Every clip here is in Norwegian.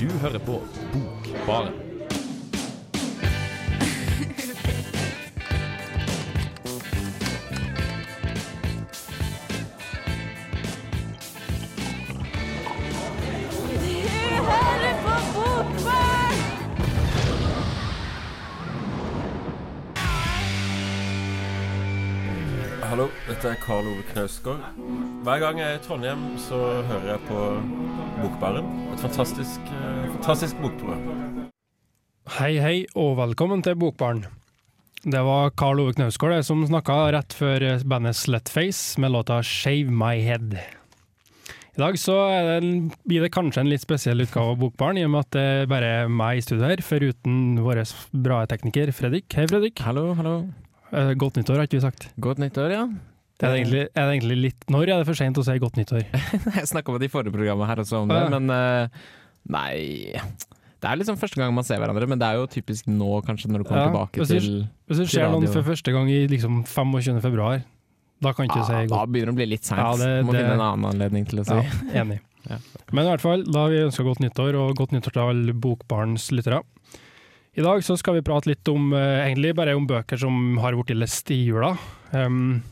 Du hører på Bokbaren. Hallo, dette er Karl Ove Knausgård. Hver gang jeg er i Trondheim, så hører jeg på Bokbaren. Et fantastisk, eh, fantastisk bokprogram. Hei, hei, og velkommen til Bokbarn. Det var Karl Ove Knausgård som snakka rett før bandet Slutface med låta 'Shave My Head'. I dag så er det, blir det kanskje en litt spesiell utgave av Bokbarn, i og med at det er bare meg i studio her, foruten vår bra tekniker Fredrik. Hei, Fredrik. Hallo, hallo. Eh, Godt nyttår, har ikke vi sagt. Godt nyttår, ja. Er egentlig, er det egentlig litt Når er det for seint å si godt nyttår? Jeg snakka med de forrige programmene her også om det, Ja. men eh, nei Det er liksom første gang man ser hverandre, men det er jo typisk nå, kanskje, når du kommer Ja, tilbake hvis du- til Hvis det skjer noen for første gang i liksom 25. februar, da kan ikke du ah, godt. Da begynner det å bli litt seint. Ja, det- Må det- finne en annen anledning til å si. Ja, enig. Ja. Men i hvert fall, da har vi ønska godt nyttår, og godt nyttår til alle Bokbarns lyttere. I dag så skal vi prate litt om, eh, egentlig bare om bøker som har blitt lest i jula. Um,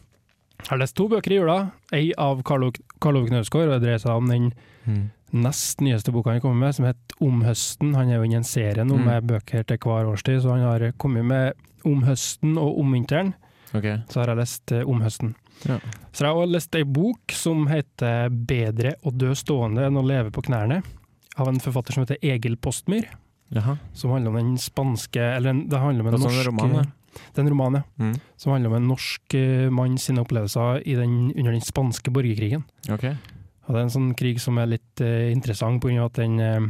jeg har lest to bøker i jula. Ei av Karl Ove Knausgård, og det dreier seg om den Mm. nest nyeste boka han kommer med, som heter Om høsten. Han er jo inne i en serie nå Mm. med bøker til hver årstid, så han har kommet med Om høsten og Om vinteren. Okay. Så har jeg lest eh, Om høsten. Ja. Så jeg har også lest ei bok som heter 'Bedre å dø stående enn å leve på knærne', av en forfatter som heter Egil Postmyr. Jaha. Som handler om den spanske Eller en- det handler om en sånn norsk roman. Det er en roman, ja. Mm. Som handler om en norsk eh, mann sine opplevelser i den, under den spanske borgerkrigen. Okay. Og det er en sånn krig som er litt uh, interessant, av at den uh,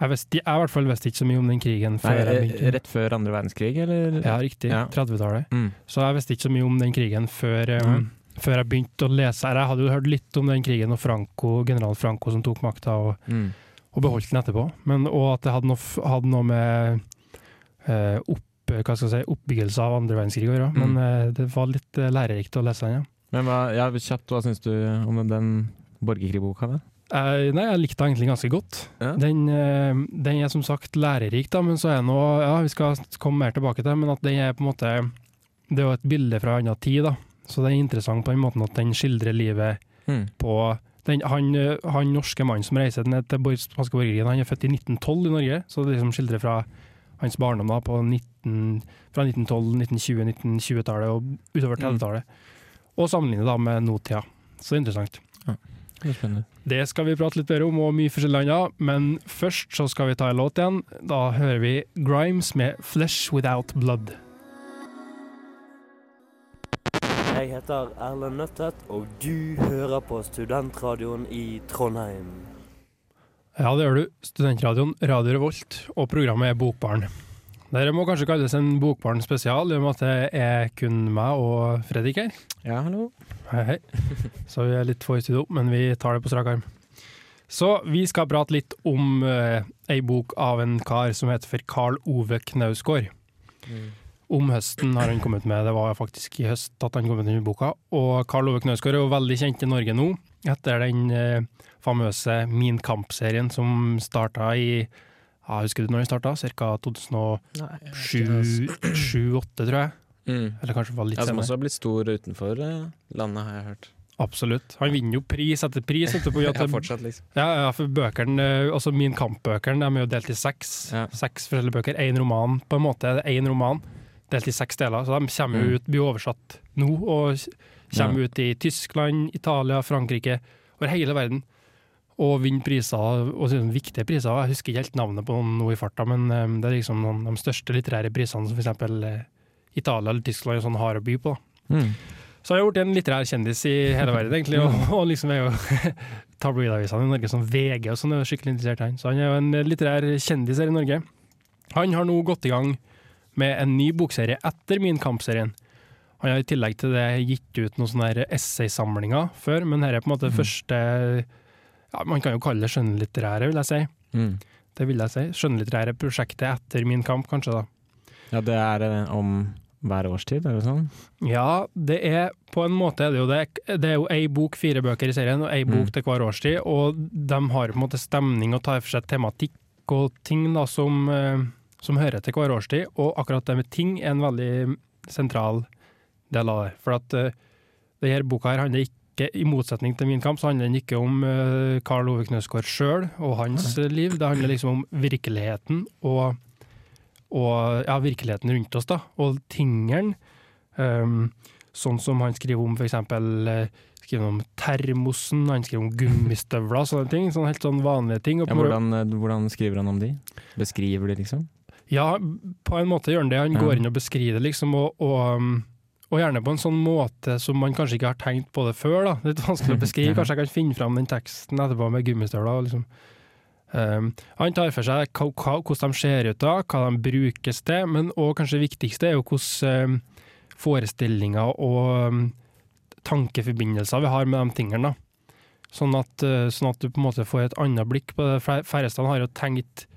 jeg, visste, jeg i hvert fall visste ikke så mye om den krigen Nei, før begynte. rett før andre verdenskrig, eller? Ja, riktig. Ja. 30-tallet. Mm. Så jeg visste ikke så mye om den krigen før, um, mm. før jeg begynte å lese. Jeg hadde jo hørt litt om den krigen og Franco, general Franco som tok makta og, Mm. og beholdt den etterpå. Men, og at det hadde noe, hadde noe med eh, opp, hva skal jeg si, oppbyggelse av andre verdenskrig å gjøre. Mm. Men eh, det var litt eh, lærerikt å lese den, ja. Men hva, ja, kjapt, hva syns du om den borgerkrigboka? da? Eh, nei, jeg likte den egentlig ganske godt. Ja. Den, eh, den er som sagt lærerik, da, men så er nå, ja, vi skal komme mer tilbake til men at den er på en måte Det er jo et bilde fra en annen tid, da. Så det er interessant på den måten at den skildrer livet Mm. på den, han, eh, han norske mannen som reiser ned til bor- borgerkrigen, han er født i 1912 i Norge, så det liksom skildrer fra hans barndom da, på 19, fra 1912, 1920, 1920-tallet og utover Mm. 30-tallet. Og sammenligne da med nåtida. Så interessant. Det er. Det skal vi prate litt bedre om, og mye forskjellig annet, men først så skal vi ta en låt igjen. Da hører vi Grimes med 'Flesh Without Blood'. Jeg heter Erlend Nøttet, og du hører på Studentradioen i Trondheim. Ja, det gjør du. Studentradioen Radio Revolt, og programmet er Bokbarn. Dere må kanskje kalles en Bokbarn spesial, i og med at det er kun meg og Fredrik her. Ja, hallo. Hei, hei. Så vi er litt få i studio, men vi tar det på strak arm. Så vi skal prate litt om uh, ei bok av en kar som heter for Karl Ove Knausgård. Om høsten har han kommet med, det var faktisk i høst at han kom med denne boka. Og Karl Ove Knausgård er jo veldig kjent i Norge nå, etter den eh, famøse Min Kamp-serien som starta i ja, Husker du når den starta? Ca. 2007-2008, tror jeg. Mm. Eller kanskje var litt Ja, som også har blitt stor utenfor eh, landet, har jeg hørt. Absolutt. Han vinner jo pris etter pris etterpå. Ja, fortsatt, liksom. Ja, ja, for bøkene, også altså Min Kamp-bøkene, de er jo delt i seks. Ja. Seks forskjellige bøker. Én roman, på en måte. en Én roman delt i seks deler. Så de kommer Mm. ut, blir oversatt nå, og kommer ut i Tyskland, Italia, Frankrike, over hele verden. Og vinner priser, og viktige priser. Jeg husker ikke helt navnet på noen nå i farta, men eh, det er liksom noen, de største litterære prisene som f.eks. Italia eller Tyskland sånn har å by på. Mm. Så jeg har blitt en litterær kjendis i hele verden, egentlig. Og, og liksom er jo tabloidavisene i Norge som VG og sånn er skikkelig interessert han. Så han er jo en litterær kjendis her i Norge. Han har nå gått i gang med en ny bokserie etter Min Kamp-serien. Han har i tillegg til det gitt ut noen sånne essaysamlinger før, men her er på en måte mm. første ja, Man kan jo kalle det skjønnlitterære, vil jeg si. Mm. Det vil jeg si. Skjønnlitterære prosjektet etter Min Kamp, kanskje, da. Ja, det er eh, om hver årstid, er det sånn? Ja, det er på en måte er det jo det. Det er jo ei bok, fire bøker i serien, og ei bok Mm. til hver årstid, og de har på en måte stemning og tar for seg tematikk og ting da, som, eh, som hører til hver årstid, og akkurat det med ting er en veldig sentral del av det. For at uh, det her boka her handler ikke, i motsetning til Min kamp, så handler den ikke om eh, Karl Ove Knausgård sjøl og hans eh, liv. Det handler liksom om virkeligheten og, og ja, virkeligheten rundt oss, da, og tingene. Um, sånn som han skriver om f.eks. eh, skriver om termosen, han skriver om gummistøvler, sånne ting. Sånne helt sånn vanlige ting. Ja, hvordan, hvordan skriver han om de? Beskriver de, liksom? Ja, på en måte gjør han det. Han Ja. går inn og beskriver det, liksom, og, og, um, og gjerne på en sånn måte som man kanskje ikke har tenkt på det før. da. Litt vanskelig å beskrive. Kanskje jeg kan finne fram den teksten etterpå med gummistøvler. Liksom. Um, han tar for seg hvordan de ser ut, da, hva de brukes til, men òg kanskje det viktigste er jo hvordan um, forestillinger og um, tankeforbindelser vi har med de tingene. da. Sånn at, uh, sånn at du på en måte får et annet blikk på det. Fær- Færreste har jo tenkt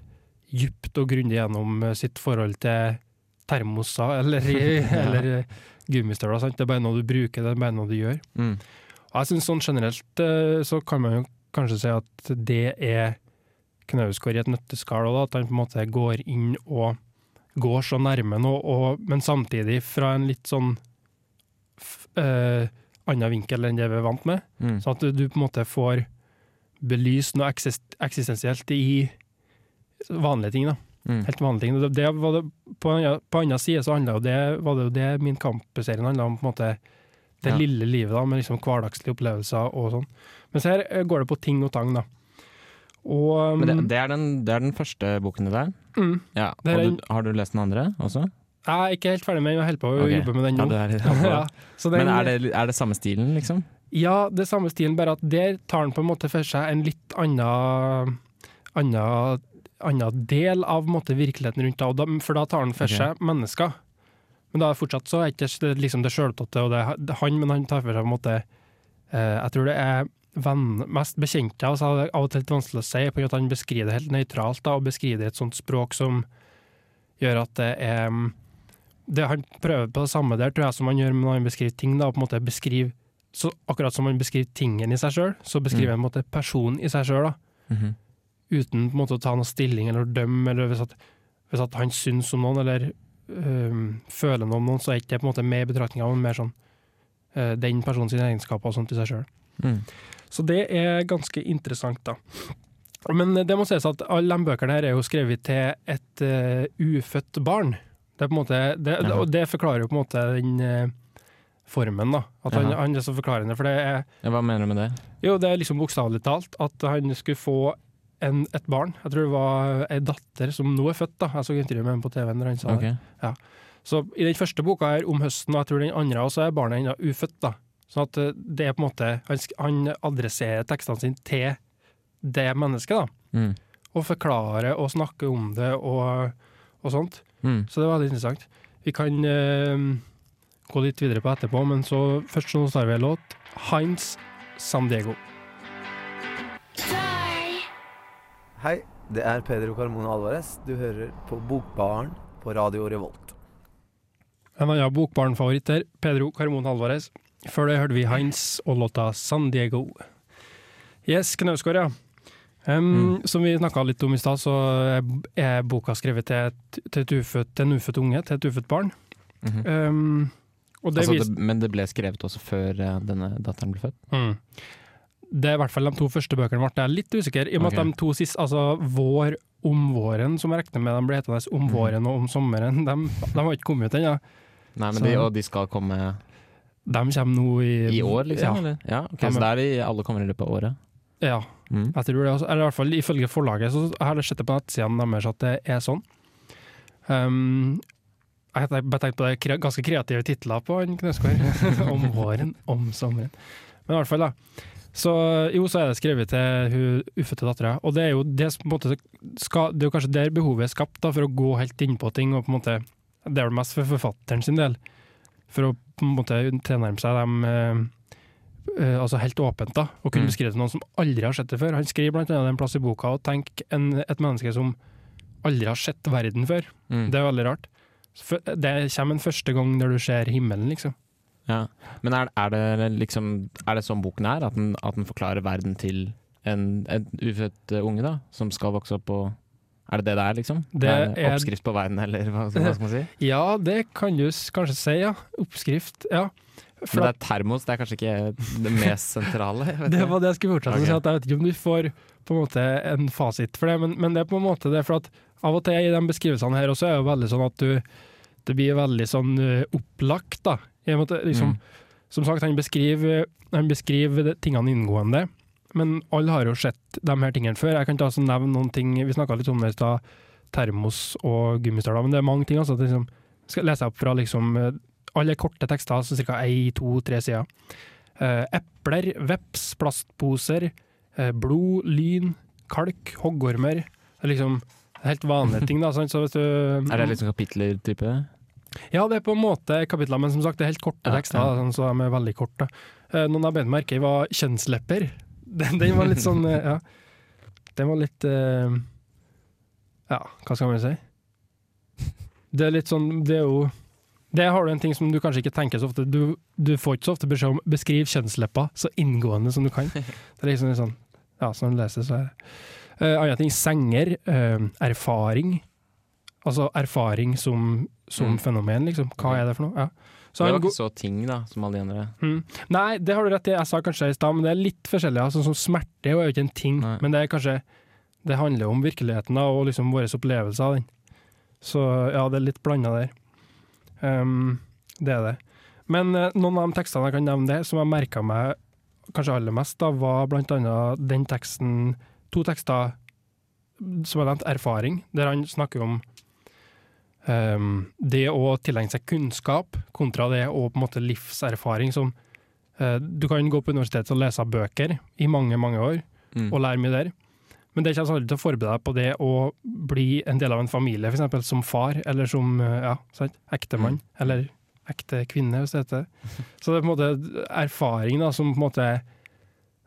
djupt og grundig gjennom eh, sitt forhold til termoser eller, eller eh, gummistøvler. Sant? Det er bare noe du bruker, det er bare noe du gjør. Mm. Og jeg synes sånn generelt eh, så kan man jo kanskje si at det er Knausgård i et nøtteskall, at han på en måte går inn og går så nærme noe, men samtidig fra en litt sånn eh, annen vinkel enn det vi er vant med. Mm. Sånn at du, du på en måte får belyst noe eksist eksistensielt i vanlige ting. da. Mm. Helt vanlige ting. Det, det var det, på en på annen side så handla det, var det jo det min kampserien handla om. på en måte Det Ja. lille livet da, med liksom hverdagslige opplevelser og sånn. Mens her eh, går det på ting og tang, da. Og Men det, mm, det, er den, det er den første boken din der? mm, Ja. Det du, har du lest den andre også? Jeg er ikke helt ferdig med den, jeg holder på å okay. jobbe med den Ja, nå. det er, Ja, så den- Men er det, er det samme stilen, liksom? Ja, det er samme stilen, bare at der tar den på en måte for seg en litt annen, annen, annen del av måte, virkeligheten rundt det, for da tar han for seg seg mennesker. Men da er fortsatt så er ikke det liksom det sjøltatte og det det han, men han tar for seg på en måte eh, Jeg tror det er venn, mest bekjente, det er av og til litt vanskelig å si, på grunn av at han beskriver det helt nøytralt, da, og beskriver det i et sånt språk som gjør at det er mm, det Han prøver på det samme der, tror jeg, som han gjør når han beskriver ting. da, på en måte beskriver så akkurat som han beskriver tingen i seg sjøl, så beskriver han på en måte personen i seg sjøl, Mhm. Uten på en måte å ta noen stilling eller dømme, eller hvis at, hvis at han syns om noen, eller øhm, føler noe om noen, så er ikke det på en måte med i betraktninga, men mer sånn øh, den personens egenskaper og sånt i seg sjøl. Mm. Så det er ganske interessant, da. Men det må sies at alle de bøkene her er jo skrevet til et uh, ufødt barn. Det måte, det, og det forklarer jo på en måte den uh, formen, da. At han, han er så forklarende. For det er Ja, hva mener du med det? jo, det er liksom bokstavelig talt at han skulle få en, et barn. Jeg tror det var ei datter som nå er født, da. Jeg så intervjuet med ham på TV når han sa det. Ok. Så i den første boka her om høsten, og jeg tror den andre også er barnet ennå ufødt, da. Sånn at eh, det er på en måte Han, han adresserer tekstene sine til det mennesket, da. Mm. Og forklarer og snakker om det og, og sånt. Mm. Så det var veldig interessant. Vi kan uh, gå litt videre på etterpå, men så først så tar vi en låt. Heinz San Diego. Hei, det er Pedro Carmona Alvarez. Du hører på Bokbaren på Radio Revolt. En annen bokbarnfavoritt der, Pedro Carmona Alvarez. Før det hørte vi Heinz og låta San Diego. Yes, Knausgård, ja. Um, Som vi snakka litt om i stad, så er- boka skrevet til, et, til, et ufødt, til en ufødt unge, til et ufødt barn. Mhm. Um, og det altså, det, men det ble skrevet også før eh, denne datteren ble født? mm. Det er i hvert fall de to første bøkene ble jeg litt usikker, i og med okay. at de to siste, altså Vår om våren, som jeg regner med de ble hetende om Mhm. våren og om sommeren, de, de har ikke kommet ut ennå. Nei, men Så- de, og de skal komme De kommer nå i i år, liksom? Ja. Eller? Ja, okay, Så det er de alle kommer i løpet av året? ja. Mm. Jeg tror det også, eller i hvert fall ifølge forlaget, så har jeg sett det på nettsidene deres at det er sånn. Um, jeg har bare tenkt på det kre ganske kreative titler på han Knausgård. om våren, om sommeren. Men i hvert fall, da. Så jo, så er det skrevet til hun ufødte dattera. Og det er jo det som på en måte skal, Det er jo kanskje der behovet er skapt, da, for å gå helt innpå ting. og på en måte, Det er vel mest for forfatteren sin del. For å på en måte tilnærme seg dem eh, eh, altså helt åpent, da, og kunne Mm. beskrive til noen som aldri har sett det før. Han skriver blant annet en plass i boka og tenk en, et menneske som aldri har sett verden før. Mm. Det er veldig rart. Det kommer en første gang når du ser himmelen, liksom. Ja. Men er, er det liksom Er det sånn boken er? At den, at den forklarer verden til en, en ufødt eh, unge, da? Som skal vokse opp og Er det det det er, liksom? Det Er Oppskrift på verden, eller hva, hva skal man si? Ja, det kan du kanskje si, ja. Oppskrift, ja. For Men det er termos, det er kanskje ikke det mest sentrale? vet Det var det jeg skulle fortsette å si, at jeg vet ikke om du får på en måte en fasit for det, men, men det er på en måte det, for at av og til i de beskrivelsene her også er det jo veldig sånn at du Det blir veldig sånn eh, opplagt, da. Måte, liksom, Mm. Som sagt, han beskriver, han beskriver tingene inngående, men alle har jo sett de her tingene før. Jeg kan ikke altså nevne noen ting, vi snakka litt om det i stad, termos og gummistøvler, men det er mange ting. altså. Det liksom, skal lese opp fra liksom eh, alle korte tekster, altså ca. én, to, tre sider. Eh, epler, veps, plastposer, eh, blod, lyn, kalk, hoggormer. Det er liksom helt vanlige ting, da. Sant? Så hvis du, Er det litt sånn kapitler-type? Ja, det er på en måte kapitler, men som sagt, det er helt korte tekster, ja. ja. sånn, så de er veldig korte. Eh, noen jeg bet merke i, var kjønnslepper. Den, den var litt sånn, eh, ja. Den var litt eh, Ja, hva skal man si? Det er litt sånn, det er jo Det har du en ting som du kanskje ikke tenker så ofte. Du, du får ikke så ofte beskjed om beskriv kjønnslepper så inngående som du kan. Det er liksom litt sånn Ja, sånn leses så er det uh, Andre ting. Senger. uh, erfaring. Altså erfaring som, som Mm. fenomen, liksom. Hva er det for noe? Ja. Så det var ikke så ting, da, som alle andre. Mm. Nei, det har du rett i. Jeg sa kanskje i stad, men det er litt forskjellig. Ja. Sånn som smerte er jo ikke en ting, Nei. men det er kanskje Det handler om virkeligheten da, og liksom våre opplevelser av den. Så ja, det er litt blanda der. Um, det er det. Men uh, noen av de tekstene jeg kan nevne det, som jeg merka meg kanskje aller mest, da, var blant annet den teksten To tekster som jeg nevnte, erfaring, der han snakker om um, det å tilegne seg kunnskap kontra det å på en måte livserfaring som uh, Du kan gå på universitetet og lese bøker i mange, mange år Mm. og lære mye der, men det kommer aldri til å forberede deg på det å bli en del av en familie, f.eks. som far, eller som eh, ja, sant? ektemann, eller ekte kvinne, hvis det heter. Så det er på en måte erfaring da, som på en måte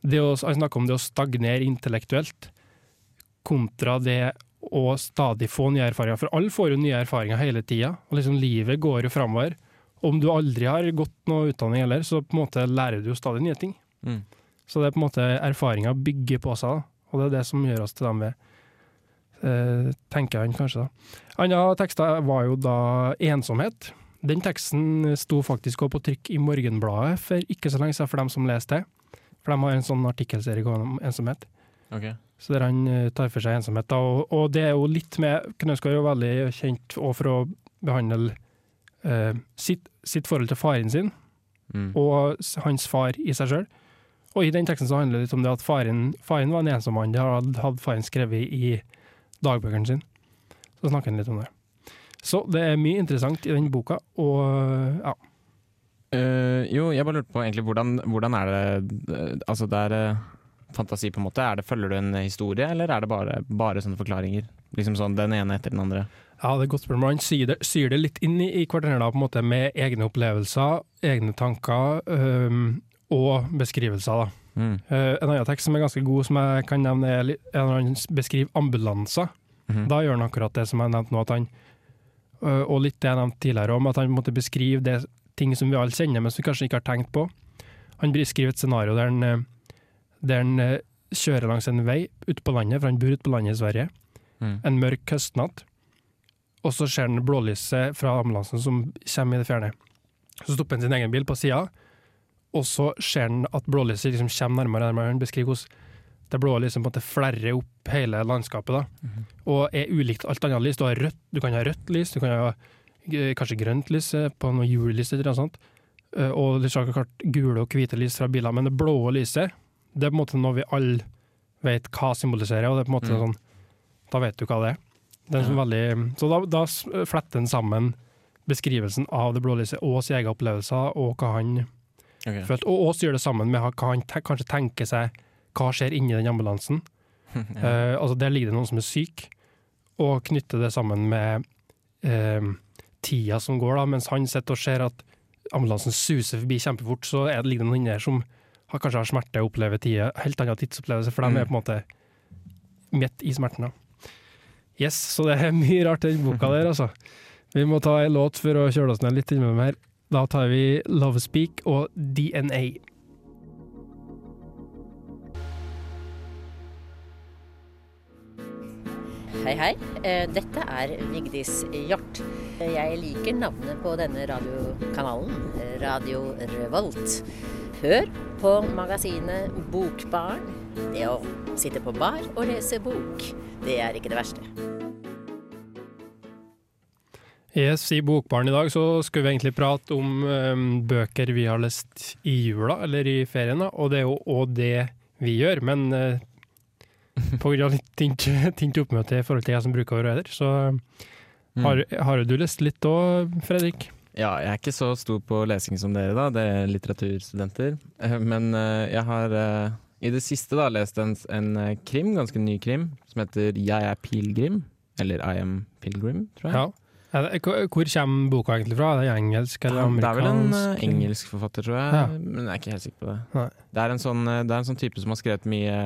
det å, Jeg snakker om det å stagnere intellektuelt, kontra det å stadig få nye erfaringer. For alle får jo nye erfaringer hele tida, og liksom livet går jo framover. Om du aldri har gått noe utdanning heller, så på en måte lærer du jo stadig nye ting. Mm. Så det er på en måte erfaringa bygger på seg, og det er det som gjør oss til dem vi eh, tenker han kanskje. da. Andre tekster var jo da ensomhet. Den teksten sto faktisk også på trykk i Morgenbladet for ikke så lenge siden, for dem som leste det. For de har en sånn artikkelserie om ensomhet. Ok. Så der han eh, tar for seg ensomhet. Og, og det er jo litt med Knausgård er jo veldig kjent også for å behandle eh, sitt, sitt forhold til faren sin, Mm. og hans far i seg sjøl. Og i den teksten så handler det litt om det at faren, faren var en ensom mann. Det hadde, faren skrevet i dagbøkene sine. Så snakker han litt om det. Så det er mye interessant i den boka, og ja. Uh, jo, jeg bare lurte på egentlig hvordan, hvordan er det eh, Altså det er fantasi på en måte. Er det, følger du en historie, eller er det bare, bare sånne forklaringer? Liksom sånn den ene etter den andre? Ja, det er godt spørsmål. Han syr det, syr det litt inn i, i hverandre, på en måte, med egne opplevelser, egne tanker um, og beskrivelser. da. Mm. Eh, en annen tekst som er ganske god, som jeg kan nevne, er når en han beskriver ambulanser. Mhm. Da gjør han akkurat det som jeg nevnte nå, at han, øh, og litt det jeg nevnte tidligere om, at han måtte beskrive det ting som vi alle kjenner, men som vi kanskje ikke har tenkt på. Han beskriver et scenario der han, øh, der han øh, kjører langs en vei ute på landet, for han bor ute på landet i Sverige, Mm. en mørk høstnatt, og så ser han blålyset fra ambulansen som kommer i det fjerne. Så stopper han sin egen bil på sida, og så ser han at blålyset liksom kommer nærmere nærmere. Han beskriver hvordan det blå lyset på en måte flerrer opp hele landskapet, da. Mhm. og er ulikt alt annet lys. Du, har rødt, du kan ha rødt lys, du kan ha eh, kanskje grønt lys eh, på noe julelys eller noe sånt, Eh, og du så klart gule og hvite lys fra biler, men det blå lyset, det er på en måte noe vi alle vet hva symboliserer, og det er på en måte Mm. sånn, da vet du hva det er. Det er sånn veldig, så da, da fletter han sammen beskrivelsen av det blå lyset og sine egne opplevelser, og hva han okay. følte, og også gjør det sammen med hva han te kanskje tenker seg, hva skjer inni den ambulansen. ja. uh, altså Der ligger det noen som er syk, og knytter det sammen med uh, tida som går, da, mens han sitter og ser at ambulansen suser forbi kjempefort, så er det ligger det noen inni der som har, kanskje har smerte og opplever tider, helt annen tidsopplevelse, for de Mm. er på en måte midt i smerten. da. Yes, så det er mye rart i den boka der, altså. Vi må ta en låt for å kjøle oss ned litt innimellom her. Da tar vi Love Speak og DNA. hei hei. Eh, Dette er Vigdis Hjort. Jeg liker navnet på denne radiokanalen, Radio Revolt. Hør på magasinet Bokbarn. Det å sitte på bar og lese bok, det er ikke det verste. Yes, I Bokbarn i dag så skulle vi egentlig prate om um, bøker vi har lest i jula, eller i ferien, da. og det er jo òg det vi gjør. Men uh, på grunn av litt tynt, tynt oppmøte i forhold til jeg som bruker å være her, så har, har du lest litt òg, Fredrik? Ja, jeg er ikke så stor på lesing som dere, da. Dere er litteraturstudenter. Eh, Men eh, jeg har eh, i det siste da lest en, en krim, ganske ny krim, som heter Jeg er pilegrim. Eller I am pilgrim, tror jeg. Ja. Hvor kommer boka egentlig fra? Er det engelsk eller amerikansk? det er vel en engelsk forfatter, tror jeg. Ja. Men jeg er ikke helt sikker på det. Det er, en sånn, det er en sånn type som har skrevet mye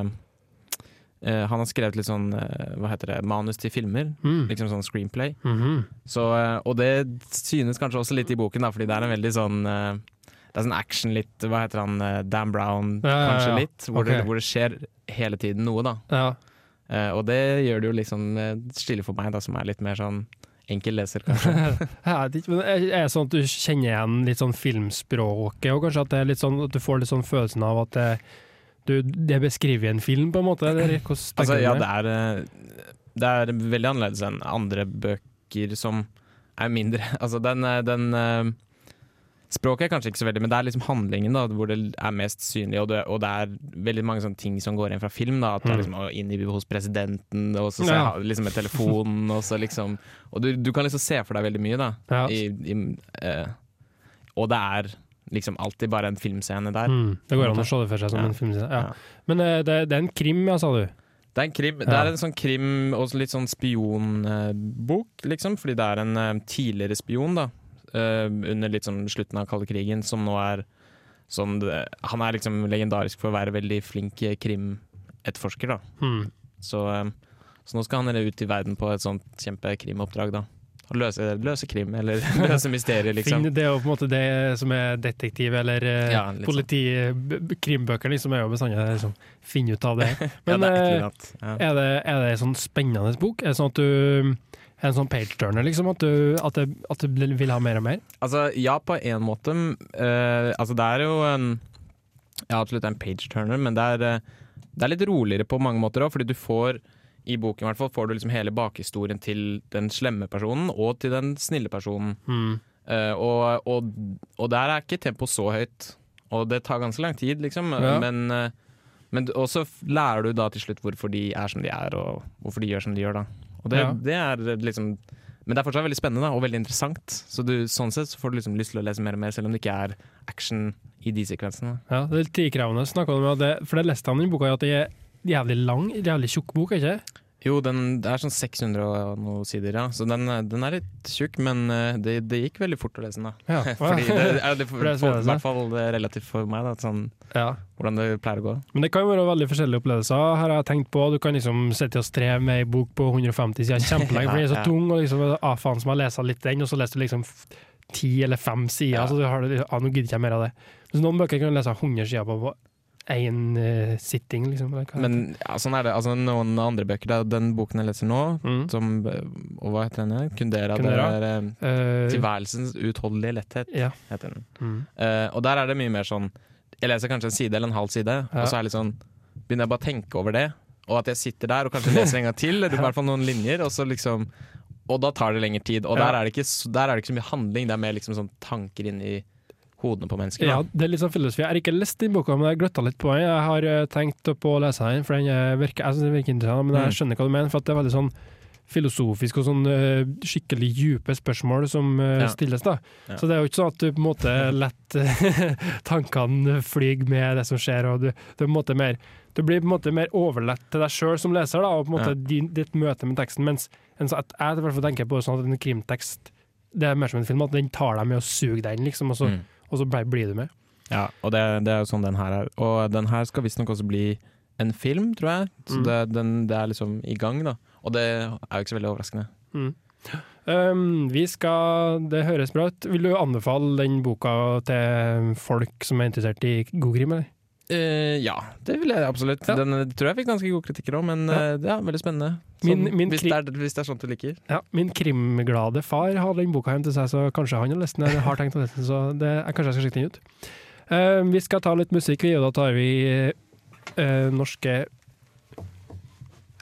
eh, Han har skrevet litt sånn uh, hva heter det, manus til filmer. Mm. Liksom sånn screenplay. Mhm. Så, uh, og det synes kanskje også litt i boken, da, fordi det er en veldig sånn Det er sånn action litt Hva heter han? Dan Brown, Ja, ja, kanskje ja. litt. Hvor, okay. det, hvor det skjer hele tiden noe, da. Ja. Og det gjør det jo liksom stille for meg, da, som er litt mer sånn enkel leser, kanskje. Er det sånn at du kjenner igjen litt sånn filmspråket, og kanskje at er sånn at du får litt sånn følelsen av at det, du, det beskriver en film, på en måte? Eller Altså, ja, det? er, eh, det er veldig annerledes enn andre bøker som er mindre Altså, den, eh, den eh, Språket er kanskje ikke så veldig, men det er liksom handlingen da, hvor det er mest synlig, og det, og det er veldig mange sånne ting som går igjen fra film. da, At det er liksom inn i hos presidenten, og så så Ja. liksom med telefonen, og så liksom Og du, du kan liksom se for deg veldig mye, da. Ja. I, i, eh, og det er liksom alltid bare en filmscene der. Mm, det går an å se det for seg som Ja. en filmscene. Ja. Ja. Men eh, det, det er en krim, ja, sa du? Det er en krim, det er en sånn krim og litt sånn spionbok, liksom. Fordi det er en eh, tidligere spion, da. eh, under litt sånn slutten av kalde krigen, som nå er sånn Han er liksom legendarisk for å være veldig flink krimetterforsker, da. Mm. Så, så nå skal han ut i verden på et sånt kjempekrimoppdrag, da. Løse, løse krim, eller løse mysterier, liksom. Finn, det er jo på en måte det som er detektiv eller eh, Ja, liksom. sånn. politi... b- b- Krimbøker liksom er jo bestandig liksom, finne ut av det. ja, Men det er eh, annet. Ja. er, det, er det en sånn spennende bok? Er det sånn at du er en sånn page-turner, liksom? At du, at, det, at du vil ha mer og mer? Altså, ja, på en måte. Uh, altså, det er jo en Ja, absolutt en page-turner, men det er, det er litt roligere på mange måter òg, fordi du får i boken i hvert fall, får du liksom hele bakhistorien til den slemme personen og til den snille personen. Mm. Uh, og, og, og der er ikke tempoet så høyt. Og det tar ganske lang tid, liksom. Ja. Men, uh, men også lærer du da til slutt hvorfor de er som de er, og hvorfor de gjør som de gjør, da. Og det, Ja. det er liksom Men det er fortsatt veldig spennende da, og veldig interessant. Så du, sånn sett så får du liksom lyst til å lese mer og mer, selv om det ikke er action i de sekvensene. Ja, det er litt tidkrevende, snakka du om. Det, for det leste han i boka, at det er jævlig lang, jævlig tjukk bok, ikke Jo, den, det er sånn 600 og noe sider, ja. Så den, den er litt tjukk, men eh, det, det gikk veldig fort å lese den, da. Ja. Fordi det er det for, For i hvert fall relativt for meg, da, sånn, ja. hvordan det pleier å gå. Men det kan jo være veldig forskjellige opplevelser. Her har jeg tenkt på Du kan liksom sitte og streve med ei bok på 150 sider kjempelenge, for den er så tung, og liksom ah, faen som jeg leser litt den, og så leser du liksom ti eller fem sider, så du har det, ah, nå gidder jeg ikke mer av det. Mens noen bøker kan du lese 100 sider på på én uh, sitting, liksom. Men ja, sånn er det. Altså, noen andre bøker, er den boken jeg leser nå, mm. som eh, Og hva heter den? igjen? Kundera. Kundera. Det er, eh, Eh, Tilværelsens utholdelige letthet, Ja. heter den. mm. Uh, og der er det mye mer sånn Jeg leser kanskje en side eller en halv side, Ja. og så er det litt sånn begynner jeg bare å tenke over det. Og at jeg sitter der og kanskje leser en gang til, eller i hvert fall noen linjer, og så liksom Og da tar det lengre tid. Og der, er det ikke, der er det ikke så mye handling, det er mer liksom sånn tanker inni hodene på mennesker. Ja, det er litt sånn filosofi. Jeg har ikke lest den boka, men jeg gløtta litt på den. Jeg har eh, tenkt på å lese den, for den eh, virker, jeg synes den virker interessant. Men jeg Mm. skjønner hva du mener, for det er veldig sånn filosofisk og sånn eh, skikkelig dype spørsmål som Ja. stilles. da. Ja. Så det er jo ikke sånn at du på en måte lett tankene flyr med det som skjer, og du, du, mer, du blir på en måte mer overlatt til deg sjøl som leser, da, og på en måte Ja. din, ditt møte med teksten. Mens en, at jeg i hvert fall tenker på sånn at en krimtekst det er mer som en film, at den tar deg med og suger deg inn, liksom, og så, Mm. Og så blir du med. Ja, og det, det er jo sånn den her er. Og den her skal visstnok også bli en film, tror jeg. Så Mm. det, den, det er liksom i gang, da. Og det er jo ikke så veldig overraskende. Mm. Um, vi skal, Det høres bra ut. Vil du anbefale den boka til folk som er interessert i god krim? eller? Eh, ja, det vil jeg absolutt. Ja. Den eh, tror jeg fikk ganske gode kritikker òg, men Ja. Uh, det er veldig spennende. Sånn, min hvis, det er, hvis det er sånt du liker. Ja, min krimglade far har den boka hjem til seg, så kanskje han har lest den. eller har tenkt å lese den, så det, jeg, kanskje jeg skal sjekke den ut. Uh, vi skal ta litt musikk, vi, og da tar vi eh, norske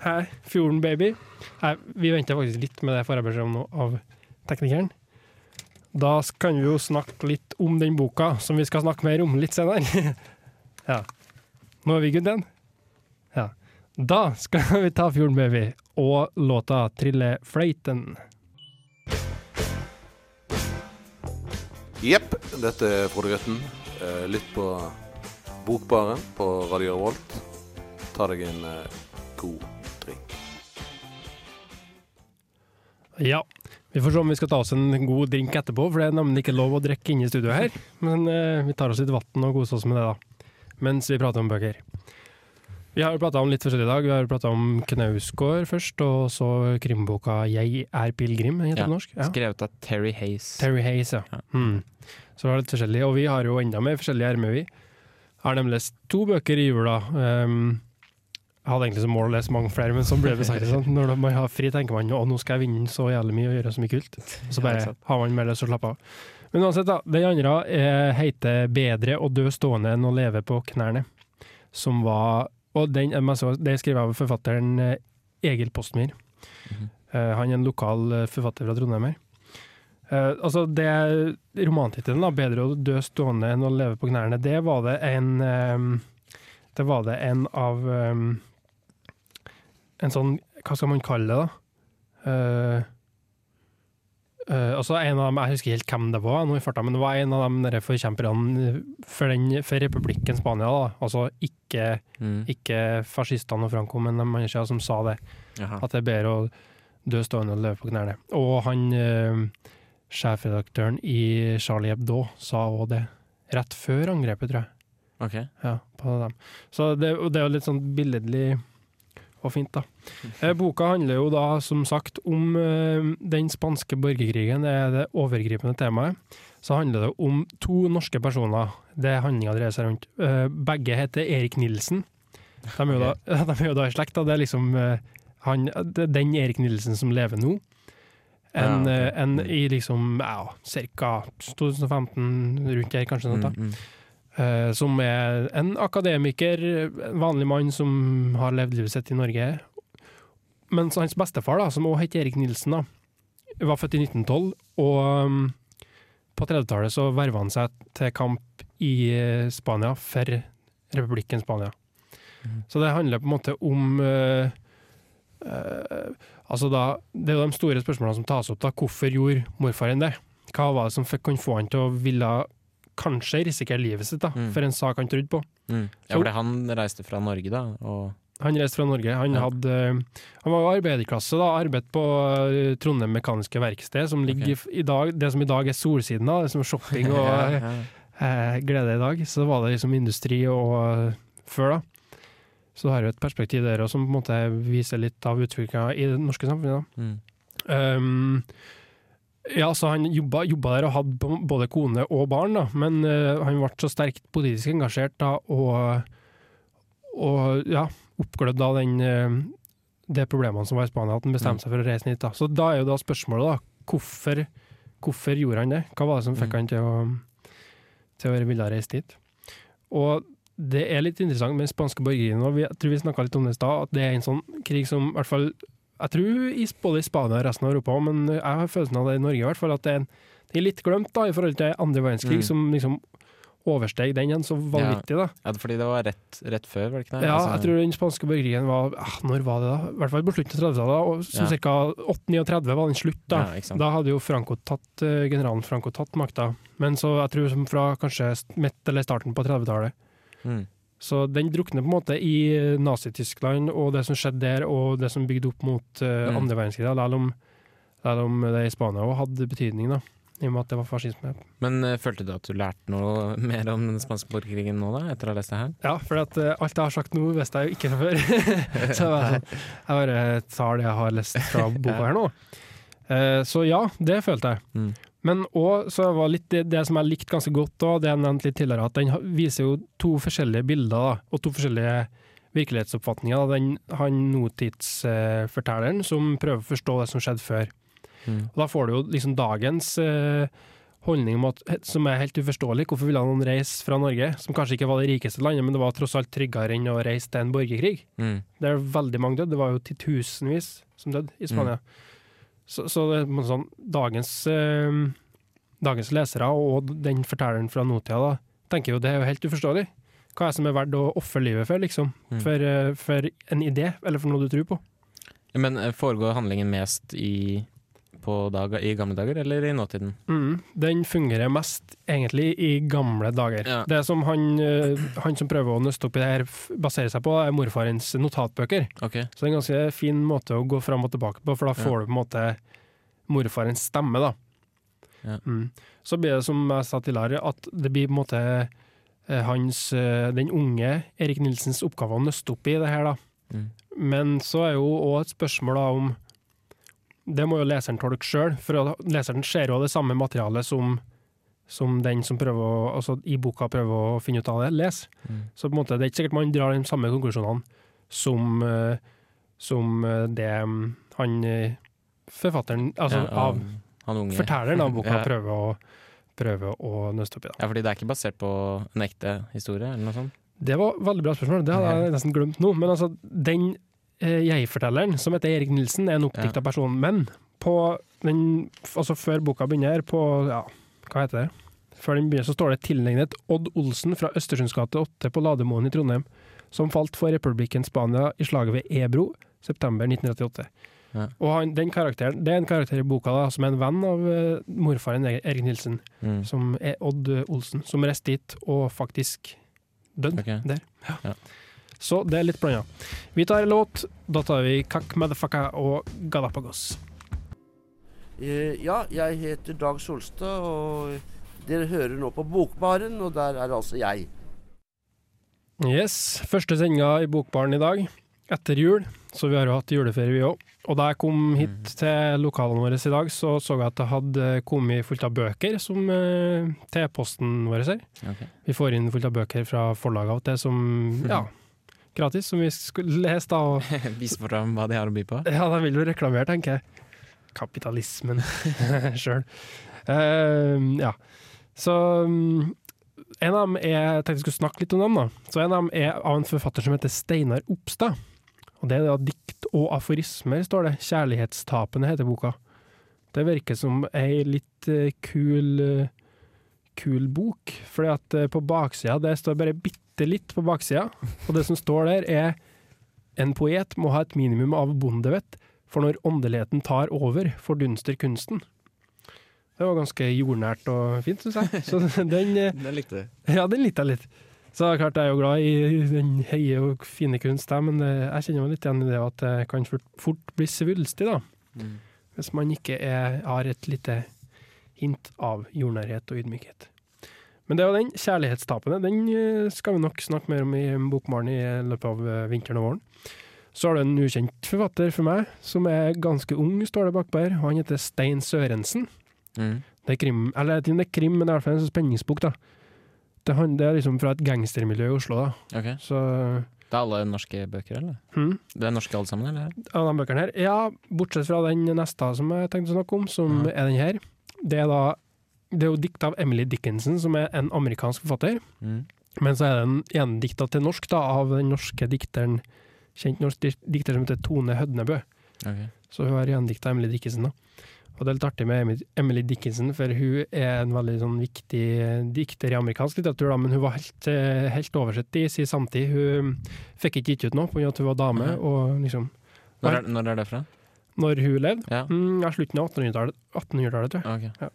Hæ? Fjorden Baby? Nei, vi venter faktisk litt med det får jeg beskjed om nå av teknikeren. Da kan vi jo snakke litt om den boka, som vi skal snakke mer om litt senere. ja. Nå er vi good, den? Ja. Da skal vi ta Fjorden Baby og låta 'Trille fløyten'. Jepp, dette er Frode Grøtten. Eh, Lytt på Bokbaren på Radio Revolt. Ta deg en eh, god drink. Ja. Vi får se om vi skal ta oss en god drink etterpå, for det er nemlig ikke lov å drikke inne i studioet her. Men eh, vi tar oss litt vann og koser oss med det, da. Mens vi prater om bøker. Vi har jo prata om litt forskjellig i dag. Vi har prata om Knausgård først, og så krimboka 'Jeg er pilegrim', heter Ja. på norsk. Ja. Skrevet av Terry Hayes. Terry Hayes, ja. Ja. Mm. Så det var litt forskjellig. Og vi har jo enda mer forskjellige ermer, vi. Har nemlig lest to bøker i jula. Um, jeg hadde egentlig som mål å lese mange flere, men så ble det sagt Sånn. Når man har fri, tenker man å nå skal jeg vinne så jævlig mye og gjøre så mye kult. Så bare har man mer lyst til å slappe av. Men uansett, da. Den andre eh, heter 'Bedre å dø stående enn å leve på knærne'. Som var Og den, det skrev av forfatteren eh, Egil Postmyr. Mhm. Eh, han er en lokal eh, forfatter fra Trondheim her. Eh, altså det Romantittelen, da, 'Bedre å dø stående enn å leve på knærne', det var det en eh, Det var det en av En sånn Hva skal man kalle det, da? Eh, eh, altså en av dem, Jeg husker helt hvem det var, nå i farta, men det var en av de forkjemperne for, den, for republikken Spania. da, Altså ikke, Mm. ikke fascistene og Franco, men de andre som sa det. Aha. At det er bedre å dø stående og løpe på knærne. Og han uh, sjefredaktøren i Charlie Hebdo sa òg det. Rett før angrepet, tror jeg. Okay. Ja, på dem. Så det, det er jo litt sånn billedlig og fint, da. Eh, boka handler jo da, som sagt, om eh, den spanske borgerkrigen. Det er det overgripende temaet. Så handler det om to norske personer. Det handlinga dreier seg rundt. Eh, begge heter Erik Nilsen. De er jo da, er jo da i slekt. Da. Det er liksom han, den Erik Nilsen som lever nå. En, Ja, ok. eh, en Mm. i liksom ja, ca. 2015, rundt der, kanskje. Sånt, da. Eh, som er en akademiker, en vanlig mann som har levd livet sitt i Norge. Mens hans bestefar, da, som også heter Erik Nilsen, da, var født i 1912, og um, på 30-tallet så verva han seg til kamp i eh, Spania for republikken Spania. Mm. Så det handler på en måte om uh, uh, Altså da, Det er jo de store spørsmålene som tas opp. da, Hvorfor gjorde morfaren det? Hva var det som fikk kunne få han til å ville kanskje risikere livet sitt da, Mm. for en sak han trodde på? Mm. Ja, fordi han reiste fra Norge, da, og Han reiste fra Norge. Han, hadde, eh, han var arbeiderklasse, da, arbeidet på eh, Trondheim Mekaniske Verksted, som ligger okay. i, dag, det som i dag er Solsiden, da, det som er shopping og Ja, eh, ja. eh, glede i dag. Så var det liksom industri og før, da. Så har jo et perspektiv der også, som på en måte viser litt av utviklinga i det norske samfunnet. da. Mm. Um, ja, så han jobba, jobba der og hadde både kone og barn, da, men uh, han ble så sterkt politisk engasjert da, og, og ja, oppglødd av den, uh, det problemene som var i Spania, at han bestemte seg for å reise dit. Da. Så da er jo da spørsmålet, da, hvorfor, hvorfor gjorde han det? Hva var det som fikk Mm. han til å, til å ville reise dit? Og det er litt interessant med den spanske borgerkrigen, og jeg tror vi snakka litt om det i stad, at det er en sånn krig som i hvert fall jeg tror i, både i Spania og resten av Europa, men jeg har følelsen av det i Norge i hvert fall, at det er, en, det er litt glemt da, i forhold til andre verdenskrig, Mm. som liksom oversteg den igjen så vanvittig. da. ja, fordi det var rett, rett før, var det ikke det? Ja, Altså- jeg tror den spanske borgerkrigen var ah, Når var det, da? I hvert fall på slutten av 30-tallet. og Som Ja. ca. 8-39 var den slutt. da. Ja. Da hadde jo Franco tatt, eh, generalen Franco tatt makta. Men så jeg tror som fra kanskje midt eller starten på 30-tallet. Mm. Så den drukner på en måte i eh, Nazi-Tyskland og det som skjedde der, og det som bygde opp mot uh, Mm. andre verdenskrig. Selv om, om det i Spania også hadde betydning, da, i og med at det var fascisme. Men uh, følte du at du lærte noe mer om den spanske borgerkrigen nå, da, etter å ha lest det her? Ja, for at, uh, alt jeg har sagt nå, visste jeg jo ikke fra før. så jeg, jeg bare tar det jeg har lest fra boka her nå. Så ja, det følte jeg. Mm. Men òg så var litt det, det som jeg likte ganske godt, da, det jeg nevnte litt tidligere, at den viser jo to forskjellige bilder og to forskjellige virkelighetsoppfatninger. Den, han nåtidsfortelleren som prøver å forstå det som skjedde før. Mm. Og da får du jo liksom dagens eh, holdning at, som er helt uforståelig. Hvorfor ville noen reise fra Norge, som kanskje ikke var det rikeste landet, men det var tross alt tryggere enn å reise til en borgerkrig? Mm. Det er veldig mange døde. Det var jo titusenvis som døde i Spania. Så, så det sånn, dagens, eh, dagens lesere og den fortelleren fra nåtida tenker jo det er jo helt uforståelig. Hva er det som er verdt å ofre livet for, liksom? Mm. For, eh, for en idé, eller for noe du tror på? Men eh, foregår handlingen mest i, på dag, i gamle dager eller i nåtiden? Mm, den fungerer mest egentlig i gamle dager. Ja. Det som han, eh, han som prøver å nøste opp i det her, baserer seg på, er morfarens notatbøker. Okay. Så det er en ganske fin måte å gå fram og tilbake på, for da får Ja. du på en måte morfarens stemme, da. Ja. Mm. Så blir det som jeg sa tidligere, at det blir på en måte eh, hans, eh, den unge Erik Nilsens oppgave å nøste opp i det her, da. Mm. Men så er jo òg et spørsmål da om Det må jo leseren tolke sjøl, for leseren ser jo det samme materialet som, som den som prøver å, altså i boka prøver å finne ut av det, leser. Mm. Så på en måte, det er ikke sikkert man drar de samme konklusjonene som, eh, som eh, det mm, han eh, forfatteren, altså Ja, av han unge. fortelleren av boka, Ja. prøver å, prøver å nøste opp i. Da. Ja, fordi det er ikke basert på en ekte historie, eller noe sånt? Det var veldig bra spørsmål, det hadde jeg nesten glemt nå. Men altså, den jeg-fortelleren, som heter Erik Nilsen, er en oppdikta Ja. person. Men på den, altså før boka begynner, på ja, hva heter det? Før den begynner, så står det tilnegnet Odd Olsen fra Østersunds gate 8 på Lademoen i Trondheim, som falt for republikken Spania i slaget ved Ebro, september 1938. Ja. Og han, den karakteren, Det er en karakter i boka da, som er en venn av uh, morfaren Erik Nilsen, Mm. som er Odd Olsen, som reiste dit og faktisk døde Ok. der. Ja. Ja. Så det er litt blanda. Vi tar en låt. Da tar vi Kakk Motherfucka og Galapagos. Eh, ja, jeg heter Dag Solstad, og dere hører nå på Bokbaren, og der er altså jeg. Yes, første sendinga i Bokbaren i dag, etter jul. Så vi har jo hatt juleferie, vi òg. Og da jeg kom hit til lokalene våre i dag, så så jeg at det hadde kommet fullt av bøker som eh, til posten vår her. Okay. Vi får inn fullt av bøker fra forlaget av og til som ja, gratis, som vi skulle lese da. Og Vise fram hva de har å by på? Ja, de vil jo reklamere, tenker jeg. Kapitalismen sjøl. ja. Så um, en av dem er Jeg tenkte jeg skulle snakke litt om dem. da. Så En av dem er av en forfatter som heter Steinar Opstad. Og Det er da dikt og aforismer, står det. 'Kjærlighetstapene' heter boka. Det virker som ei litt uh, kul uh, kul bok, fordi at eh, på baksida det står bare bitte litt på baksida, og det som står der er en poet må ha et minimum av bondevett, for når åndeligheten tar over, fordunster kunsten. Det var ganske jordnært og fint, syns jeg. Så den, den Det likte du. ja, den likte jeg litt. Så det er klart jeg er jo glad i den høye og fine kunst, men jeg kjenner meg litt igjen i det at det kan fort, fort bli svulstig, da. Mm. Hvis man ikke er, har et lite hint av jordnærhet og ydmykhet. Men det er jo den kjærlighetstapende. Den eh, skal vi nok snakke mer om i Bokmaren i løpet av eh, vinteren og våren. Så har du en ukjent forfatter for meg, som er ganske ung, står det bakpå her. Han heter Stein Sørensen. Mm. Det er krim, eller jeg vet ikke om det er krim, men det er i hvert fall en sånn spenningsbok. da. Det, er liksom fra et gangstermiljø i Oslo, da. Ok. Så Det er alle norske bøker, eller? hm, Det er norske alle sammen, eller? av de bøkene her. Ja, bortsett fra den neste som jeg tenkte å snakke om, som mm. er den her. Det er da det er jo dikt av Emily Dickinson, som er en amerikansk forfatter. Mm. Men så er den gjendikta til norsk da, av den norske dikteren, kjent norsk di- dikter som heter Tone Hødnebø. Okay. Så hun har gjendikta Emily Dickinson. da. Og det er litt artig med Emily- Dickinson, for hun er en veldig sånn viktig dikter i amerikansk litteratur, da, men hun var helt, eh, helt oversett i sin samtid. Hun fikk ikke gitt ut noe pga. at hun var dame, Mhm. og liksom Når, er, når er det fra? Når hun levde? Ja. Mm, ja, slutten av 1800-tallet, 1800-tallet, tror jeg. Ok.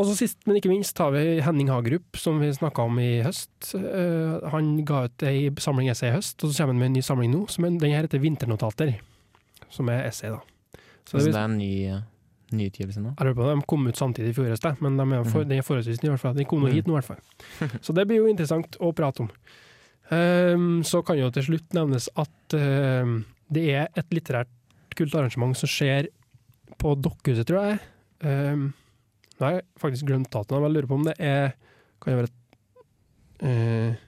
Og så sist, men ikke minst, har vi Henning Hagerup, som vi snakka om i høst. Uh, han ga ut ei samling essay i høst, og så kommer han med en ny samling nå. Som er, den her heter 'Vinternotater', som er essay, da. Så Så det, er en ny uh, nyutgivelse nå? jeg lurer på, det. De kom ut samtidig i fjor høst, men de er for, mm. den er forholdsvis ny, i hvert fall. Den kom nå Mhm. hit nå, i hvert fall. Så det blir jo interessant å prate om. Um, så kan jo til slutt nevnes at ehm, det er et litterært kult arrangement som skjer på Dokkhuset, tror jeg. Ehm, Nå har jeg faktisk glemt datoen, men jeg lurer på om det er Kan det være eh,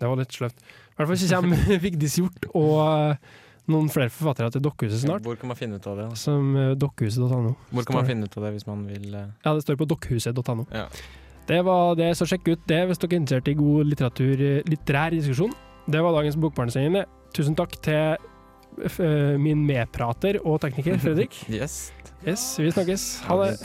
Det var litt sløvt. I hvert fall så kommer Vigdis Hjort og eh, noen flere forfattere til Dokkehuset snart. Hvor kan man finne ut av det? da? Som eh, dokkehuset.no. Hvor kan man finne ut av det hvis man vil eh, Ja, det står på dokkehuset.no. Ja. Det var det, så sjekk ut det hvis dere er interessert i god litteratur, litterær diskusjon. Det var dagens Bokbarnsending. Tusen takk til min medprater og tekniker Fredrik. Yes. Yes, vi snakkes. Ha det.